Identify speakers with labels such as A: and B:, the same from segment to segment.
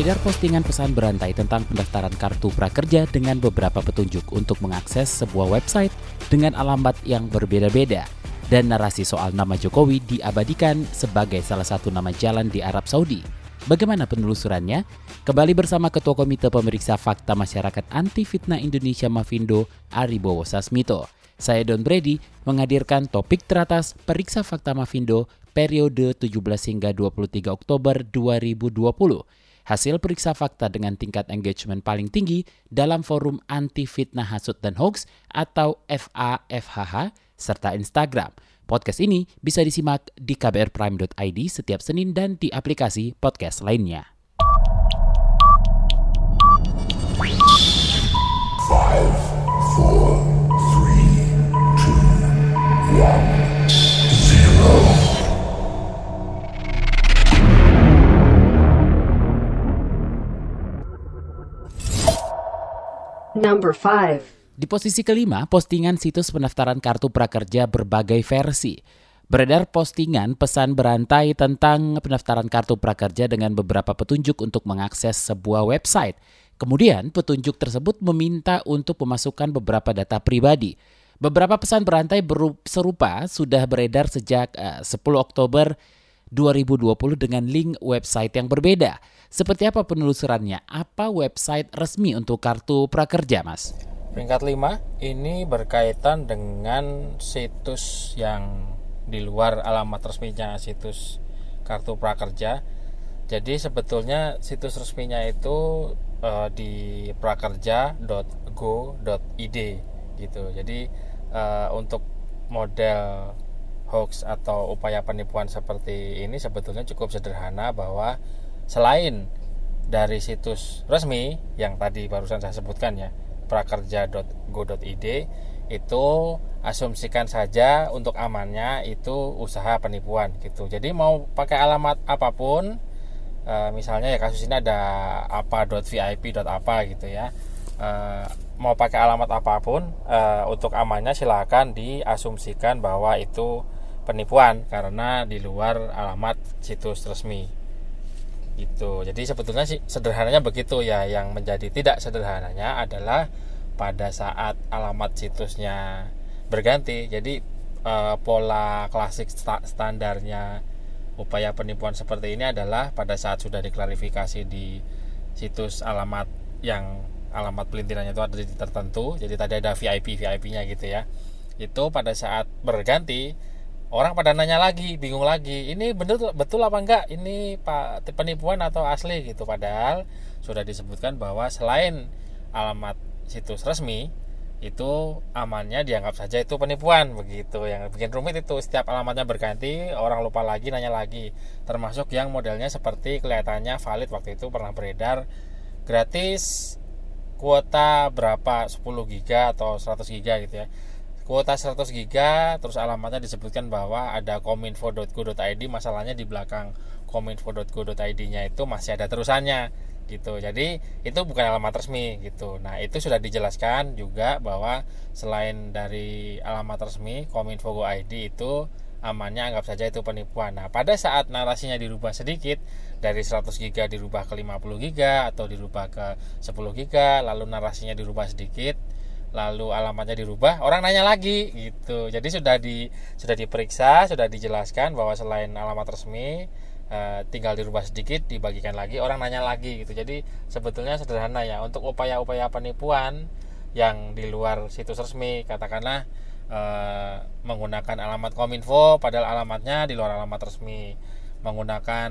A: Beredar postingan pesan berantai tentang pendaftaran kartu prakerja dengan beberapa petunjuk untuk mengakses sebuah website dengan alamat yang berbeda-beda. Dan narasi soal nama Jokowi diabadikan sebagai salah satu nama jalan di Arab Saudi. Bagaimana penelusurannya? Kembali bersama Ketua Komite Pemeriksa Fakta Masyarakat Anti Fitnah Indonesia Mafindo, Aribowo Sasmito. Saya Don Brady menghadirkan topik teratas Periksa Fakta Mafindo periode 17 hingga 23 Oktober 2020. Hasil periksa fakta dengan tingkat engagement paling tinggi dalam forum anti fitnah hasut dan hoax atau FAFHH serta Instagram. Podcast ini bisa disimak di kbrprime.id setiap Senin dan di aplikasi podcast lainnya.
B: Number 5.
A: Di posisi kelima, postingan situs pendaftaran kartu prakerja berbagai versi. Beredar postingan pesan berantai tentang pendaftaran kartu prakerja dengan beberapa petunjuk untuk mengakses sebuah website. Kemudian, petunjuk tersebut meminta untuk memasukkan beberapa data pribadi. Beberapa pesan berantai serupa sudah beredar sejak eh, 10 Oktober 2020 dengan link website yang berbeda. Seperti apa penelusurannya? Apa website resmi untuk kartu prakerja, Mas?
C: Peringkat 5 ini berkaitan dengan situs yang di luar alamat resminya situs kartu prakerja. Jadi sebetulnya situs resminya itu eh, di prakerja.go.id gitu. Jadi eh, untuk model hoax atau upaya penipuan seperti ini sebetulnya cukup sederhana bahwa selain dari situs resmi yang tadi barusan saya sebutkan ya prakerja.go.id itu asumsikan saja untuk amannya itu usaha penipuan gitu jadi mau pakai alamat apa pun e, misalnya ya kasus ini ada apa.vip. apa gitu ya e, mau pakai alamat apa pun e, untuk amannya silakan diasumsikan bahwa itu penipuan karena di luar alamat situs resmi. Gitu. Jadi sebetulnya sih sederhananya begitu ya. Yang menjadi tidak sederhananya adalah pada saat alamat situsnya berganti jadi eh, pola klasik sta- standarnya upaya penipuan seperti ini adalah pada saat sudah diklarifikasi di situs alamat yang alamat pelintirannya itu ada di tertentu jadi tadi ada VIP VIP nya gitu ya. Itu pada saat berganti orang pada nanya lagi bingung lagi ini betul betul apa enggak? Ini pak penipuan atau asli? Gitu. Padahal sudah disebutkan bahwa selain alamat situs resmi itu amannya dianggap saja itu penipuan begitu. Yang bikin rumit itu setiap alamatnya berganti orang lupa lagi nanya lagi. Termasuk yang modelnya seperti kelihatannya valid waktu itu pernah beredar. Gratis kuota berapa? 10 giga atau 100 giga gitu ya kuota 100 giga terus alamatnya disebutkan bahwa ada kominfo.go.id masalahnya di belakang kominfo.go.id nya itu masih ada terusannya gitu. Jadi itu bukan alamat resmi gitu. Nah itu sudah dijelaskan juga bahwa selain dari alamat resmi kominfo.go.id itu amannya anggap saja itu penipuan. Nah pada saat narasinya dirubah sedikit dari 100 giga dirubah ke 50 giga atau dirubah ke 10 giga lalu narasinya dirubah sedikit lalu alamatnya dirubah orang nanya lagi gitu. Jadi sudah di sudah diperiksa sudah dijelaskan bahwa selain alamat resmi eh, tinggal dirubah sedikit dibagikan lagi orang nanya lagi gitu. Jadi sebetulnya sederhana ya untuk upaya-upaya penipuan yang di luar situs resmi katakanlah eh, menggunakan alamat kominfo padahal alamatnya di luar alamat resmi menggunakan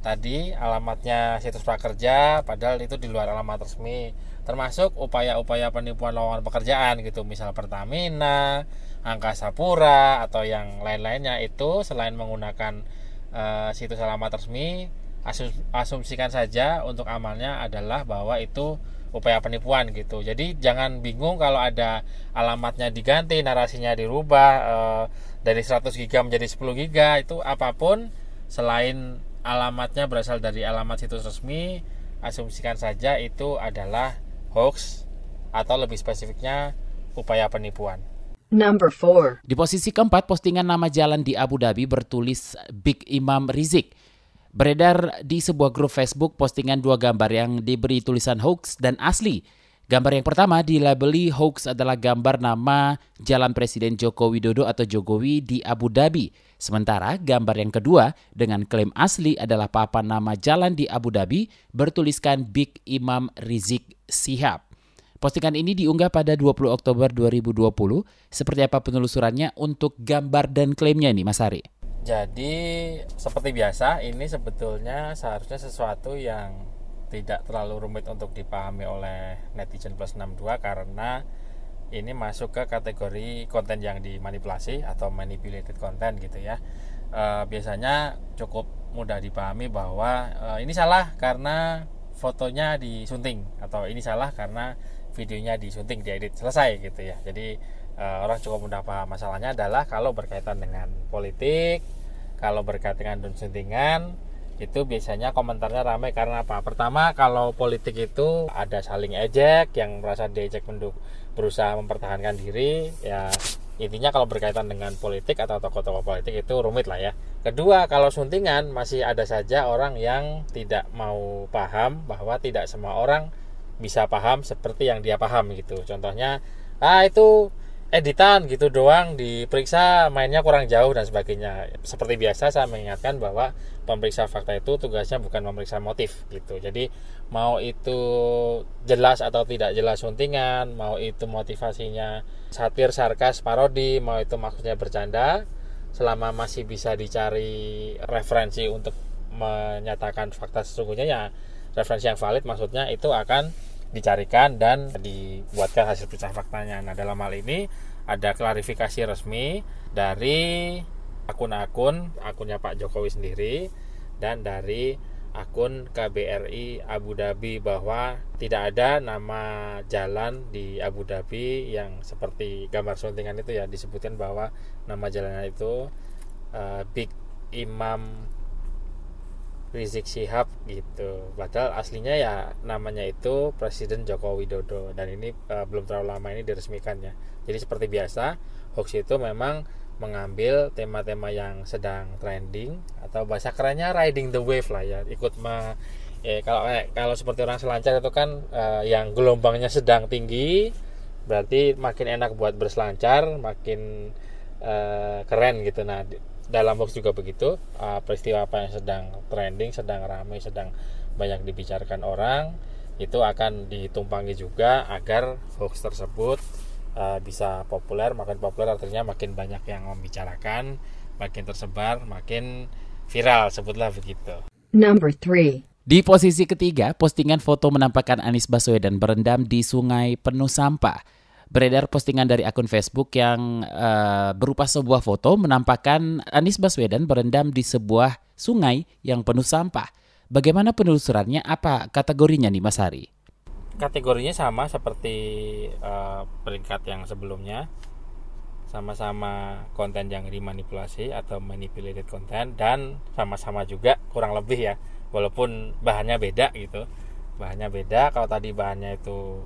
C: tadi alamatnya situs prakerja padahal itu di luar alamat resmi. Termasuk upaya-upaya penipuan lowongan pekerjaan gitu misal Pertamina, Angkasa Pura atau yang lain-lainnya itu selain menggunakan uh, situs alamat resmi asum asumsikan saja untuk amalnya adalah bahwa itu upaya penipuan gitu. Jadi jangan bingung kalau ada alamatnya diganti narasinya dirubah eh, dari 100 giga menjadi 10 giga itu apa pun selain alamatnya berasal dari alamat situs resmi asumsikan saja itu adalah hoax atau lebih spesifiknya upaya penipuan
B: Number 4.
A: Di posisi keempat, postingan nama jalan di Abu Dhabi bertulis Big Imam Rizik. Beredar di sebuah grup Facebook postingan dua gambar yang diberi tulisan hoax dan asli. Gambar yang pertama dilabeli hoax adalah gambar nama Jalan Presiden Joko Widodo atau Jokowi di Abu Dhabi. Sementara gambar yang kedua dengan klaim asli adalah papan nama jalan di Abu Dhabi bertuliskan Big Imam Rizik Sihab. Postingan ini diunggah pada 20 Oktober 2020. Seperti apa penelusurannya untuk gambar dan klaimnya nih Mas Ari?
C: Jadi seperti biasa ini sebetulnya seharusnya sesuatu yang tidak terlalu rumit untuk dipahami oleh netizen plus 62 karena ini masuk ke kategori konten yang dimanipulasi atau manipulated content gitu ya. E, biasanya cukup mudah dipahami bahwa e, ini salah karena fotonya disunting atau ini salah karena videonya disunting diedit selesai gitu ya jadi uh, orang cukup mudah paham masalahnya adalah kalau berkaitan dengan politik kalau berkaitan dengan suntingan itu biasanya komentarnya ramai karena apa? Pertama kalau politik itu ada saling ejek yang merasa diejek menduk berusaha mempertahankan diri ya intinya kalau berkaitan dengan politik atau tokoh-tokoh politik itu rumit lah ya. Kedua kalau suntingan masih ada saja orang yang tidak mau paham bahwa tidak semua orang bisa paham seperti yang dia paham gitu. Contohnya ah itu editan gitu doang diperiksa mainnya kurang jauh dan sebagainya. Seperti biasa saya mengingatkan bahwa pemeriksa fakta itu tugasnya bukan memeriksa motif gitu. Jadi mau itu jelas atau tidak jelas suntingan mau itu motivasinya satir sarkas parodi mau itu maksudnya bercanda selama masih bisa dicari referensi untuk menyatakan fakta sesungguhnya ya referensi yang valid maksudnya itu akan dicarikan dan dibuatkan hasil periksa faktanya. Nah, dalam hal ini ada klarifikasi resmi dari akun-akun akunnya Pak Jokowi sendiri dan dari akun KBRI Abu Dhabi bahwa tidak ada nama jalan di Abu Dhabi yang seperti gambar suntingan itu ya disebutkan bahwa nama jalannya itu uh, Big Imam Rizik Syihab gitu. Padahal aslinya ya namanya itu Presiden Joko Widodo dan ini uh, belum terlalu lama ini diresmikan ya. Jadi seperti biasa, hoax itu memang mengambil tema-tema yang sedang trending atau bahasa kerennya riding the wave lah ya, ikut me, ya kalau eh, kalau seperti orang selancar itu kan uh, yang gelombangnya sedang tinggi berarti makin enak buat berselancar, makin uh, keren gitu. Nah, dalam hoax juga begitu uh, peristiwa apa yang sedang trending sedang ramai sedang banyak dibicarakan orang itu akan ditumpangi juga agar hoax tersebut uh, bisa populer. Makin populer artinya makin banyak yang membicarakan makin tersebar makin viral sebutlah begitu.
B: Number 3.
A: Di posisi ketiga, postingan foto menampakkan Anies Baswedan berendam di sungai penuh sampah beredar postingan dari akun Facebook yang uh, berupa sebuah foto menampakkan Anies Baswedan berendam di sebuah sungai yang penuh sampah. Bagaimana penelusurannya? Apa kategorinya nih Mas Hari?
C: Kategorinya sama seperti uh, peringkat yang sebelumnya. Sama-sama konten yang dimanipulasi atau manipulated content dan sama-sama juga kurang lebih ya. Walaupun bahannya beda gitu. Bahannya beda. Kalau tadi bahannya itu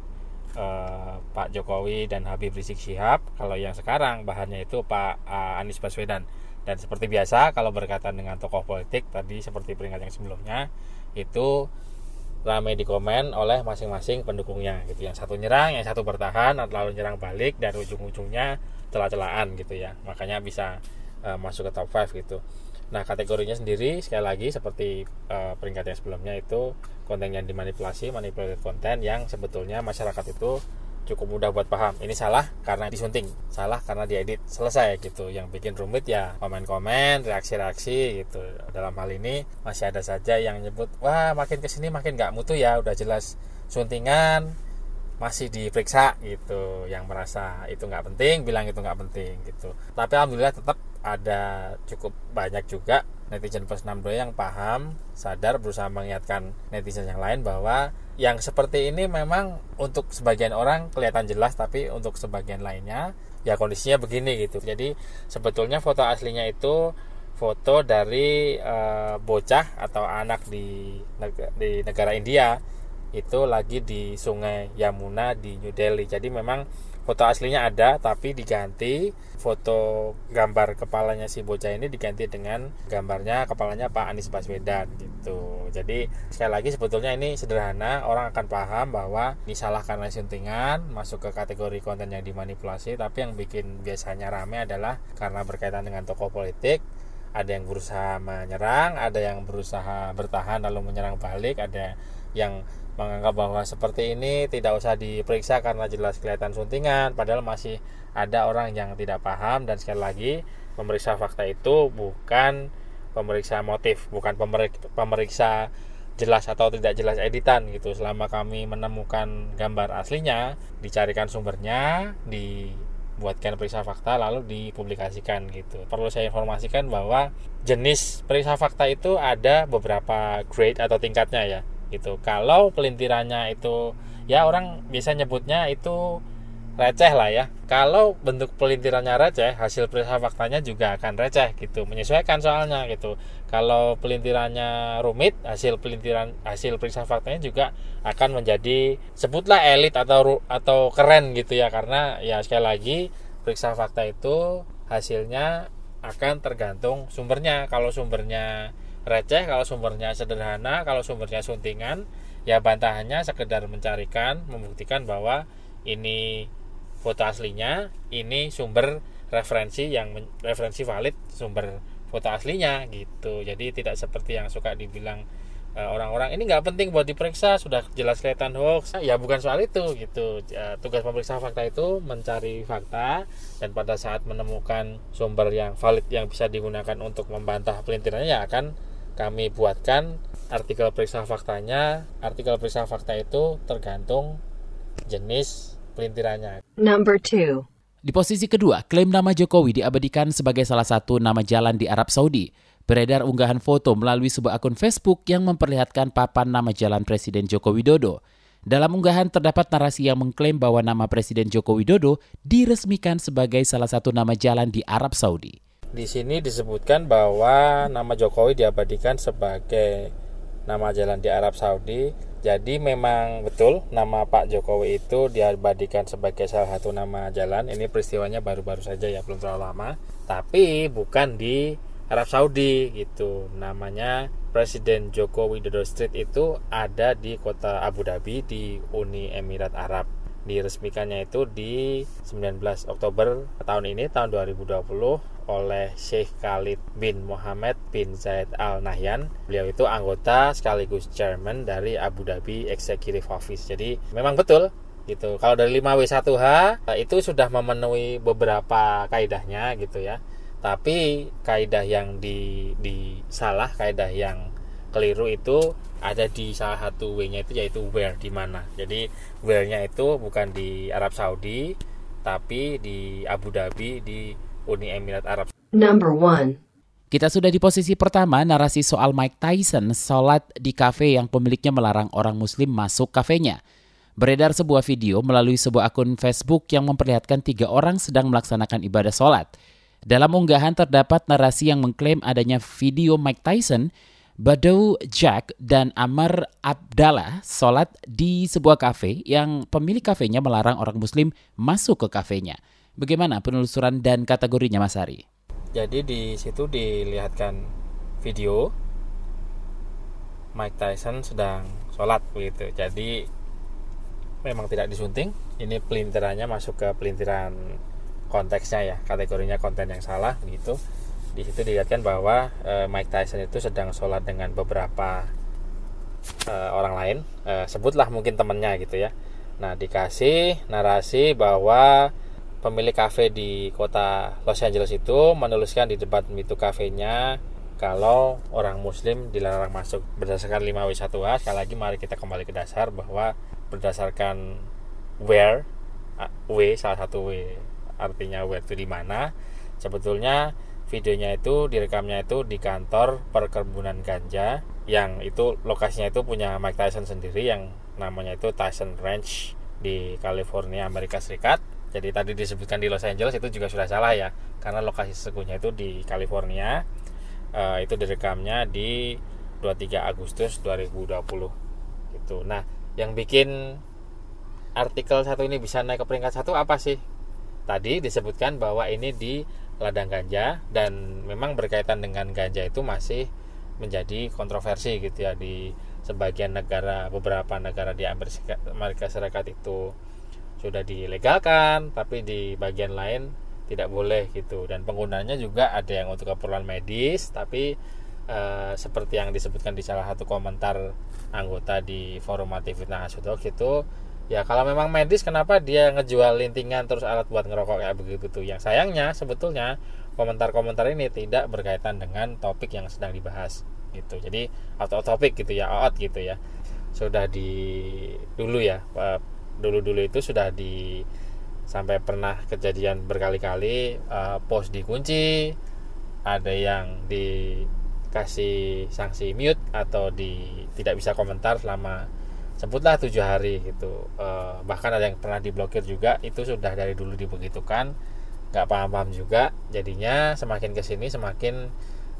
C: eh, Pak Jokowi dan Habib Rizik Syihab. Kalau yang sekarang bahannya itu Pak uh, Anies Baswedan. Dan seperti biasa kalau berkaitan dengan tokoh politik tadi seperti peringkat yang sebelumnya itu ramai dikomen oleh masing-masing pendukungnya gitu. Yang satu nyerang yang satu bertahan lalu nyerang balik dan ujung-ujungnya celah-celahan gitu ya. Makanya bisa uh, masuk ke top 5 gitu Nah, kategorinya sendiri sekali lagi seperti uh, peringkat yang sebelumnya itu konten yang dimanipulasi, manipulated konten yang sebetulnya masyarakat itu cukup mudah buat paham. Ini salah karena disunting, salah karena diedit. Selesai gitu. Yang bikin rumit ya komen-komen, reaksi-reaksi gitu. Dalam hal ini masih ada saja yang nyebut, "Wah, makin ke sini makin nggak mutu ya, udah jelas suntingan, masih diperiksa gitu yang merasa itu nggak penting bilang itu nggak penting gitu tapi alhamdulillah tetap ada cukup banyak juga netizen plus 62 yang paham, sadar berusaha mengingatkan netizen yang lain bahwa yang seperti ini memang untuk sebagian orang kelihatan jelas tapi untuk sebagian lainnya ya kondisinya begini gitu jadi sebetulnya foto aslinya itu foto dari uh, bocah atau anak di di negara India itu lagi di Sungai Yamuna di New Delhi. Jadi memang foto aslinya ada tapi diganti foto gambar kepalanya si bocah ini diganti dengan gambarnya kepalanya Pak Anies Baswedan gitu. Jadi sekali lagi sebetulnya ini sederhana, orang akan paham bahwa ini salah karena masuk ke kategori konten yang dimanipulasi, tapi yang bikin biasanya rame adalah karena berkaitan dengan tokoh politik ada yang berusaha menyerang, ada yang berusaha bertahan lalu menyerang balik, ada yang menganggap bahwa seperti ini tidak usah diperiksa karena jelas kelihatan suntingan, padahal masih ada orang yang tidak paham dan sekali lagi pemeriksa fakta itu bukan pemeriksa motif, bukan pemeriksa jelas atau tidak jelas editan gitu. Selama kami menemukan gambar aslinya, dicarikan sumbernya, di buatkan periksa fakta lalu dipublikasikan gitu. Perlu saya informasikan bahwa jenis periksa fakta itu ada beberapa grade atau tingkatnya ya gitu. Kalau pelintirannya itu ya orang biasa nyebutnya itu receh lah ya. Kalau bentuk pelintirannya receh, hasil periksa faktanya juga akan receh gitu, menyesuaikan soalnya gitu. Kalau pelintirannya rumit, hasil pelintiran hasil periksa faktanya juga akan menjadi sebutlah elit atau atau keren gitu ya karena ya sekali lagi periksa fakta itu hasilnya akan tergantung sumbernya. Kalau sumbernya receh, kalau sumbernya sederhana, kalau sumbernya suntingan, ya bantahannya sekedar mencarikan, membuktikan bahwa ini foto aslinya ini sumber referensi yang referensi valid sumber foto aslinya gitu. Jadi tidak seperti yang suka dibilang eh, orang-orang ini nggak penting buat diperiksa sudah jelas kelihatan hoax. Ya bukan soal itu gitu. Tugas pemeriksa fakta itu mencari fakta dan pada saat menemukan sumber yang valid yang bisa digunakan untuk membantah pelintirannya ya akan kami buatkan artikel periksa faktanya artikel periksa fakta itu tergantung jenis pelintirannya.
B: Number two.
A: Di posisi kedua, klaim nama Jokowi diabadikan sebagai salah satu nama jalan di Arab Saudi. Beredar unggahan foto melalui sebuah akun Facebook yang memperlihatkan papan nama jalan Presiden Joko Widodo. Dalam unggahan terdapat narasi yang mengklaim bahwa nama Presiden Joko Widodo diresmikan sebagai salah satu nama jalan di Arab Saudi.
C: Di sini disebutkan bahwa nama Jokowi diabadikan sebagai nama jalan di Arab Saudi jadi memang betul nama Pak Jokowi itu diabadikan sebagai salah satu nama jalan. Ini peristiwanya baru-baru saja ya, belum terlalu lama. Tapi bukan di Arab Saudi gitu. Namanya Presiden Joko Widodo Street itu ada di kota Abu Dhabi di Uni Emirat Arab diresmikannya itu di 19 Oktober tahun ini tahun 2020 oleh Sheikh Khalid bin Mohammed bin Zayed Al Nahyan. Beliau itu anggota sekaligus chairman dari Abu Dhabi Executive Office. Jadi memang betul gitu. Kalau dari 5W1H itu sudah memenuhi beberapa kaidahnya gitu ya. Tapi kaidah yang di, di salah, kaidah yang keliru itu ada di salah satu W-nya itu yaitu where di mana. Jadi where-nya itu bukan di Arab Saudi tapi di Abu Dhabi di Uni Emirat Arab.
B: Number one.
A: Kita sudah di posisi pertama narasi soal Mike Tyson sholat di kafe yang pemiliknya melarang orang muslim masuk kafenya. Beredar sebuah video melalui sebuah akun Facebook yang memperlihatkan tiga orang sedang melaksanakan ibadah sholat. Dalam unggahan terdapat narasi yang mengklaim adanya video Mike Tyson Badau Jack dan Amar Abdallah sholat di sebuah kafe yang pemilik kafenya melarang orang muslim masuk ke kafenya. Bagaimana penelusuran dan kategorinya Mas Ari?
C: Jadi di situ dilihatkan video Mike Tyson sedang sholat begitu. Jadi memang tidak disunting. Ini pelintirannya masuk ke pelintiran konteksnya ya, kategorinya konten yang salah gitu di situ dilihatkan bahwa uh, Mike Tyson itu sedang sholat dengan beberapa uh, orang lain uh, sebutlah mungkin temennya gitu ya nah dikasih narasi bahwa pemilik kafe di kota Los Angeles itu menuliskan di depan pintu kafenya kalau orang muslim dilarang masuk berdasarkan 5W1H sekali lagi mari kita kembali ke dasar bahwa berdasarkan where W salah satu W artinya where itu di mana sebetulnya videonya itu direkamnya itu di kantor perkebunan ganja yang itu lokasinya itu punya Mike Tyson sendiri yang namanya itu Tyson Ranch di California Amerika Serikat jadi tadi disebutkan di Los Angeles itu juga sudah salah ya karena lokasi sesungguhnya itu di California. Uh, itu direkamnya di 23 Agustus 2020 gitu. Nah yang bikin artikel satu ini bisa naik ke peringkat satu apa sih? Tadi disebutkan bahwa ini di ladang ganja dan memang berkaitan dengan ganja itu masih menjadi kontroversi gitu ya di sebagian negara beberapa negara di Amerika Serikat itu sudah dilegalkan tapi di bagian lain tidak boleh gitu. Dan penggunanya juga ada yang untuk keperluan medis tapi e, seperti yang disebutkan di salah satu komentar anggota di forum Aktivitas Asudok itu ya kalau memang medis kenapa dia ngejual lintingan terus alat buat ngerokok kayak begitu tuh? Yang sayangnya sebetulnya komentar-komentar ini tidak berkaitan dengan topik yang sedang dibahas gitu. Jadi out topik gitu ya out gitu ya. Sudah di dulu ya dulu-dulu itu sudah di sampai pernah kejadian berkali-kali uh, pos dikunci ada yang dikasih sanksi mute atau di tidak bisa komentar selama sebutlah tujuh hari gitu. Uh, bahkan ada yang pernah diblokir juga itu sudah dari dulu dibegitukan nggak paham-paham juga. Jadinya semakin ke sini semakin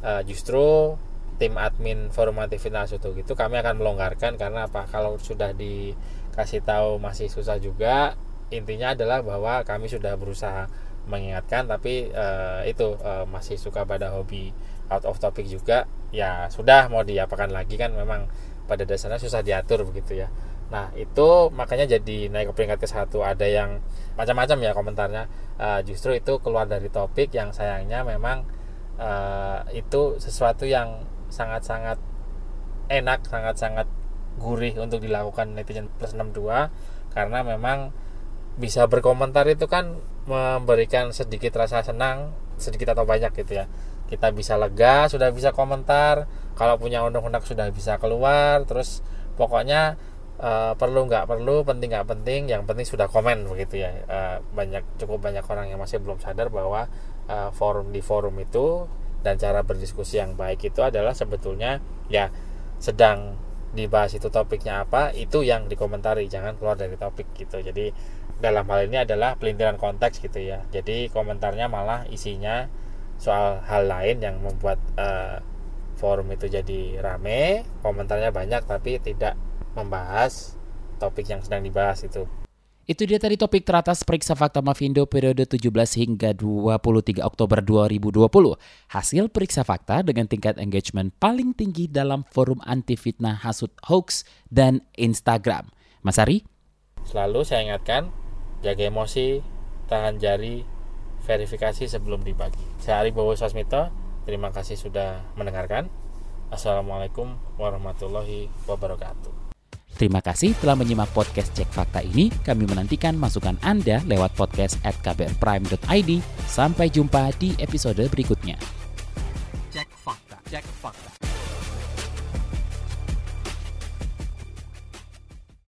C: uh, justru tim admin forum aktivitas itu gitu kami akan melonggarkan karena apa? Kalau sudah di kasih tahu masih susah juga intinya adalah bahwa kami sudah berusaha mengingatkan tapi uh, itu uh, masih suka pada hobi out of topic juga. Ya sudah mau diapakan lagi kan memang pada dasarnya susah diatur begitu ya. Nah itu makanya jadi naik ke peringkat ke satu. Ada yang macam-macam ya komentarnya. Uh, justru itu keluar dari topik yang sayangnya memang uh, itu sesuatu yang sangat-sangat enak sangat-sangat gurih untuk dilakukan netizen plus 62 karena memang bisa berkomentar itu kan memberikan sedikit rasa senang sedikit atau banyak gitu ya. Kita bisa lega sudah bisa komentar. Kalau punya undang-undang sudah bisa keluar. Terus pokoknya uh, perlu nggak perlu penting nggak penting yang penting sudah komen begitu ya. Uh, banyak cukup banyak orang yang masih belum sadar bahwa uh, forum di forum itu dan cara berdiskusi yang baik itu adalah sebetulnya ya sedang dibahas itu topiknya apa itu yang dikomentari jangan keluar dari topik gitu. Jadi dalam hal ini adalah pelintiran konteks gitu ya. Jadi komentarnya malah isinya soal hal lain yang membuat uh, forum itu jadi rame komentarnya banyak tapi tidak membahas topik yang sedang dibahas itu
A: itu dia tadi topik teratas periksa fakta Mavindo periode 17 hingga 23 Oktober 2020. Hasil periksa fakta dengan tingkat engagement paling tinggi dalam forum anti fitnah hasut hoax dan Instagram. Mas Ari?
C: Selalu saya ingatkan, jaga emosi, tahan jari, verifikasi sebelum dibagi. Saya Ari Bowo Sasmito, terima kasih sudah mendengarkan. Assalamualaikum warahmatullahi wabarakatuh.
A: Terima kasih telah menyimak podcast Cek Fakta ini. Kami menantikan masukan Anda lewat podcast at kbrprime.id. Sampai jumpa di episode berikutnya. Cek Fakta. Cek Fakta.